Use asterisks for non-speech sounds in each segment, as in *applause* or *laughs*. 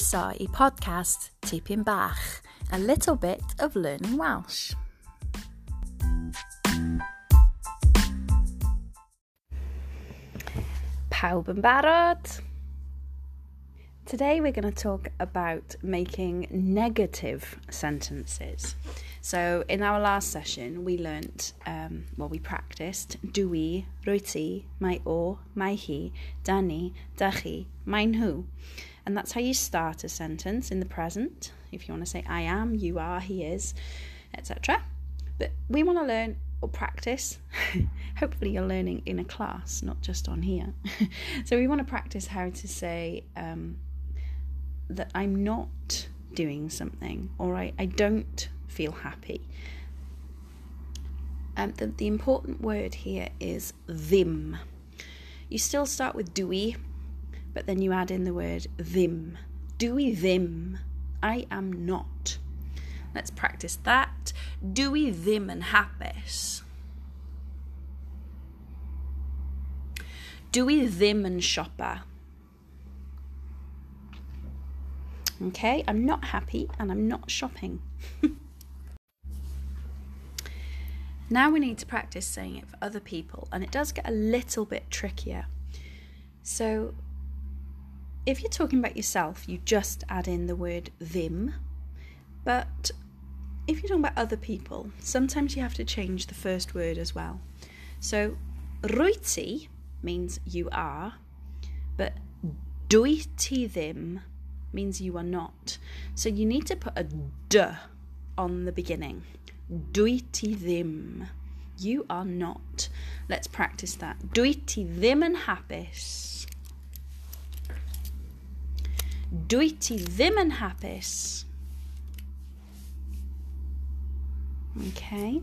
Croeso i podcast Tipyn Bach, a little bit of learning Welsh. Pawb yn barod? Today we're going to talk about making negative sentences. So in our last session we learnt, um, well we practiced, dwi, rwy ti, mae o, mae hi, da ni, da chi, nhw. And that's how you start a sentence in the present. If you want to say I am, you are, he is, etc. But we want to learn or practice. *laughs* Hopefully, you're learning in a class, not just on here. *laughs* so, we want to practice how to say um, that I'm not doing something or I, I don't feel happy. Um, the, the important word here is ddim. You still start with dwi, but then you add in the word ddim. Do we ddim. I am not. Let's practice that. Dwi ddim yn hapus. Dwi ddim yn siopa. Okay, I'm not happy and I'm not shopping. *laughs* now we need to practice saying it for other people, and it does get a little bit trickier. So, if you're talking about yourself, you just add in the word ddim. But if you're talking about other people, sometimes you have to change the first word as well. So, rwyt means you are, but dwyt ddim means you are not. So you need to put a d on the beginning. Dwyt ddim. You are not. Let's practice that. Dwyt ddim and hapus. Dwyt ddim yn hapus. Okay.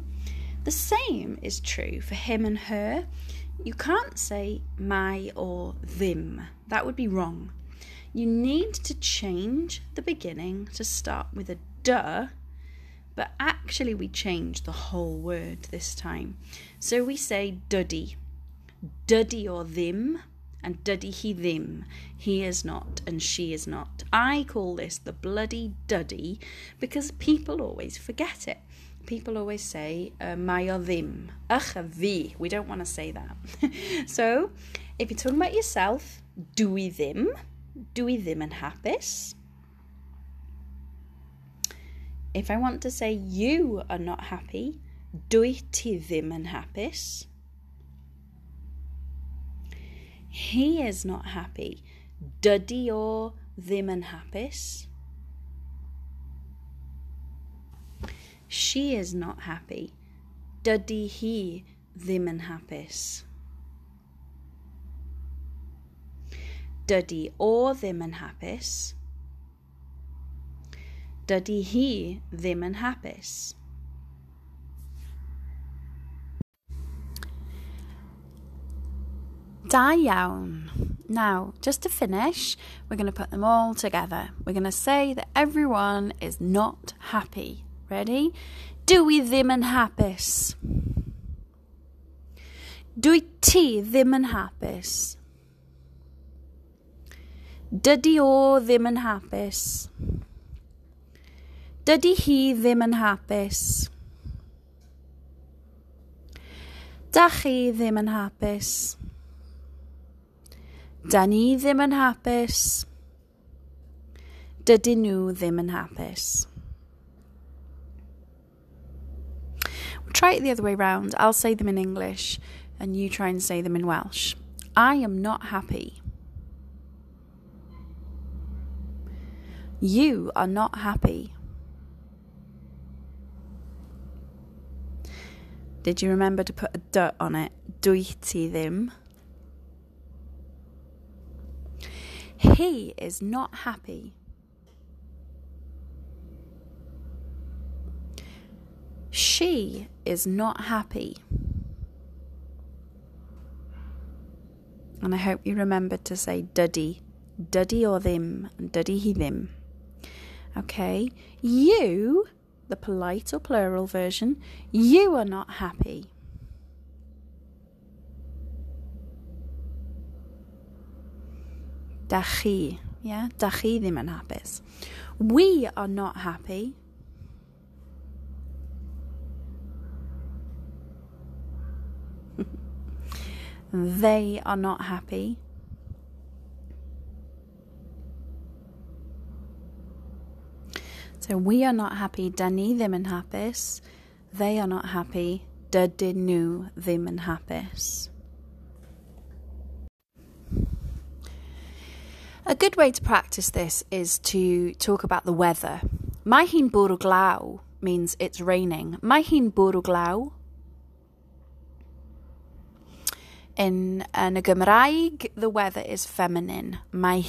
The same is true for him and her. You can't say mae or ddim. That would be wrong you need to change the beginning to start with a duh, but actually we change the whole word this time. So we say dydy, dydy or ddim, and dydy hi ddim. He is not and she is not. I call this the bloody dydy because people always forget it. People always say uh, mae or ddim. Ach, vi. We don't want to say that. *laughs* so if you're talking about yourself, do we ddim? Do we ddim and hapus? If I want to say you are not happy, dwi ti ddim and hapus? He is not happy. Dydy o ddim yn hapus? She is not happy. Dydy hi ddim yn hapus? Dydy o ddim yn hapus. Dydy hi ddim yn hapus. Da iawn. Now, just to finish, we're going to put them all together. We're going to say that everyone is not happy. Ready? Dwi ddim yn hapus. Dwi ti ddim yn hapus. Dydy o ddim yn hapus. Dydy hi ddim yn hapus. Da chi ddim yn hapus. Da ni ddim yn hapus. Dydy nhw ddim yn hapus. Try it the other way round. I'll say them in English and you try and say them in Welsh. I am not happy. You are not happy. Did you remember to put a d on it? Dwyt ddim. He is not happy. She is not happy. And I hope you remember to say dydy, dydy or ddim, and dydy hi ddim. Okay, you, the polite or plural version, you are not happy. Da chi. Yeah, da chi ddim yn hapus. We are not happy. *laughs* they are not happy. So we are not happy, da ni ddim yn. They are not happy, dydyn nhw ddim yn. A good way to practice this is to talk about the weather. Mae hi'n means it's raining. Mae hi'n. In, in the weather is feminine. Mae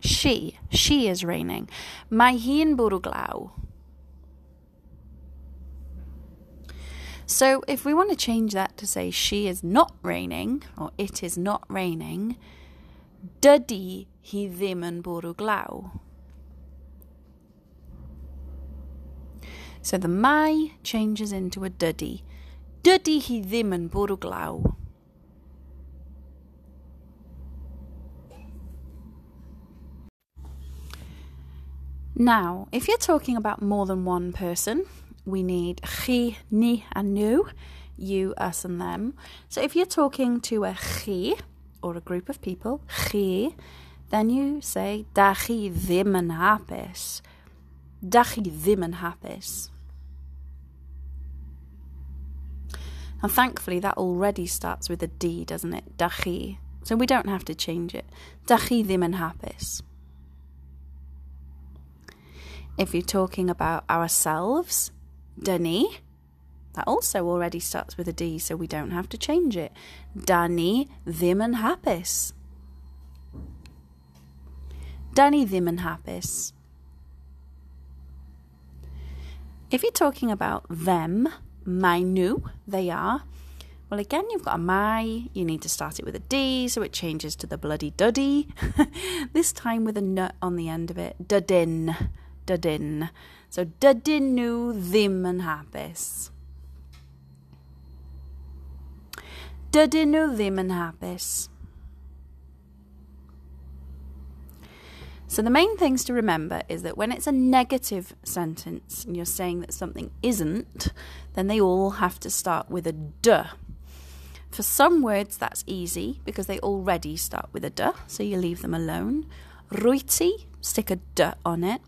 she, she is raining. Mae hi'n. So if we want to change that to say she is not raining or it is not raining, dydy hi ddim yn bwrw glaw. So the mae changes into a dydy. Dydy hi ddim yn bwrw glaw. Now, if you're talking about more than one person, we need chi, ni, and nhw, you, us, and them. So if you're talking to a chi, or a group of people, chi, then you say da chi ddim yn hapus. Da chi ddim yn hapus. And thankfully, that already starts with a D, doesn't it? Da chi. So we don't have to change it. Da chi ddim yn hapus. If you're talking about ourselves, Da ni, that also already starts with a D, so we don't have to change it. Da ni ddim yn hapus. Da ni ddim yn hapus. If you're talking about them, mae nhw, they are, well, again, you've got a mae, you need to start it with a D, so it changes to the bloody dydy. *laughs* this time with a nut on the end of it. Dydyn, dydyn. So, dydyn nhw ddim yn hapus. Dydyn nhw ddim yn hapus. So, the main things to remember is that when it's a negative sentence and you're saying that something isn't, then they all have to start with a d. For some words, that's easy because they already start with a d, so you leave them alone. Rwyt stick a d on it.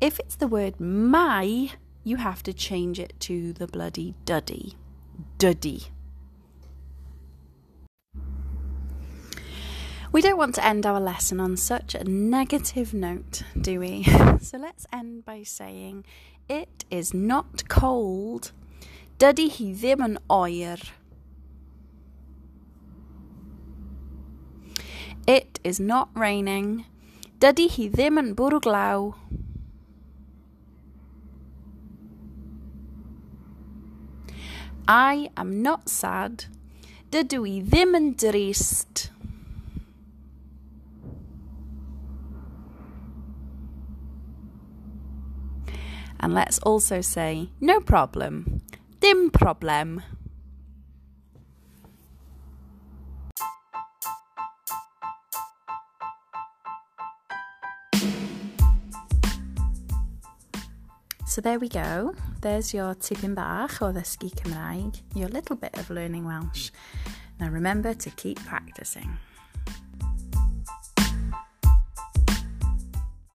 If it's the word mae, you have to change it to the bloody dydy. Dydy. We don't want to end our lesson on such a negative note, do we? *laughs* So let's end by saying, It is not cold. Dydy hi ddim yn oer. It is not raining. Dydy hi ddim yn bwrw glaw. I am not sad. Dydw i ddim yn drist. And let's also say, no problem, dim problem. So there we go. There's your tipyn bach o ddysgu Cymraeg, your little bit of learning Welsh. Now remember to keep practicing.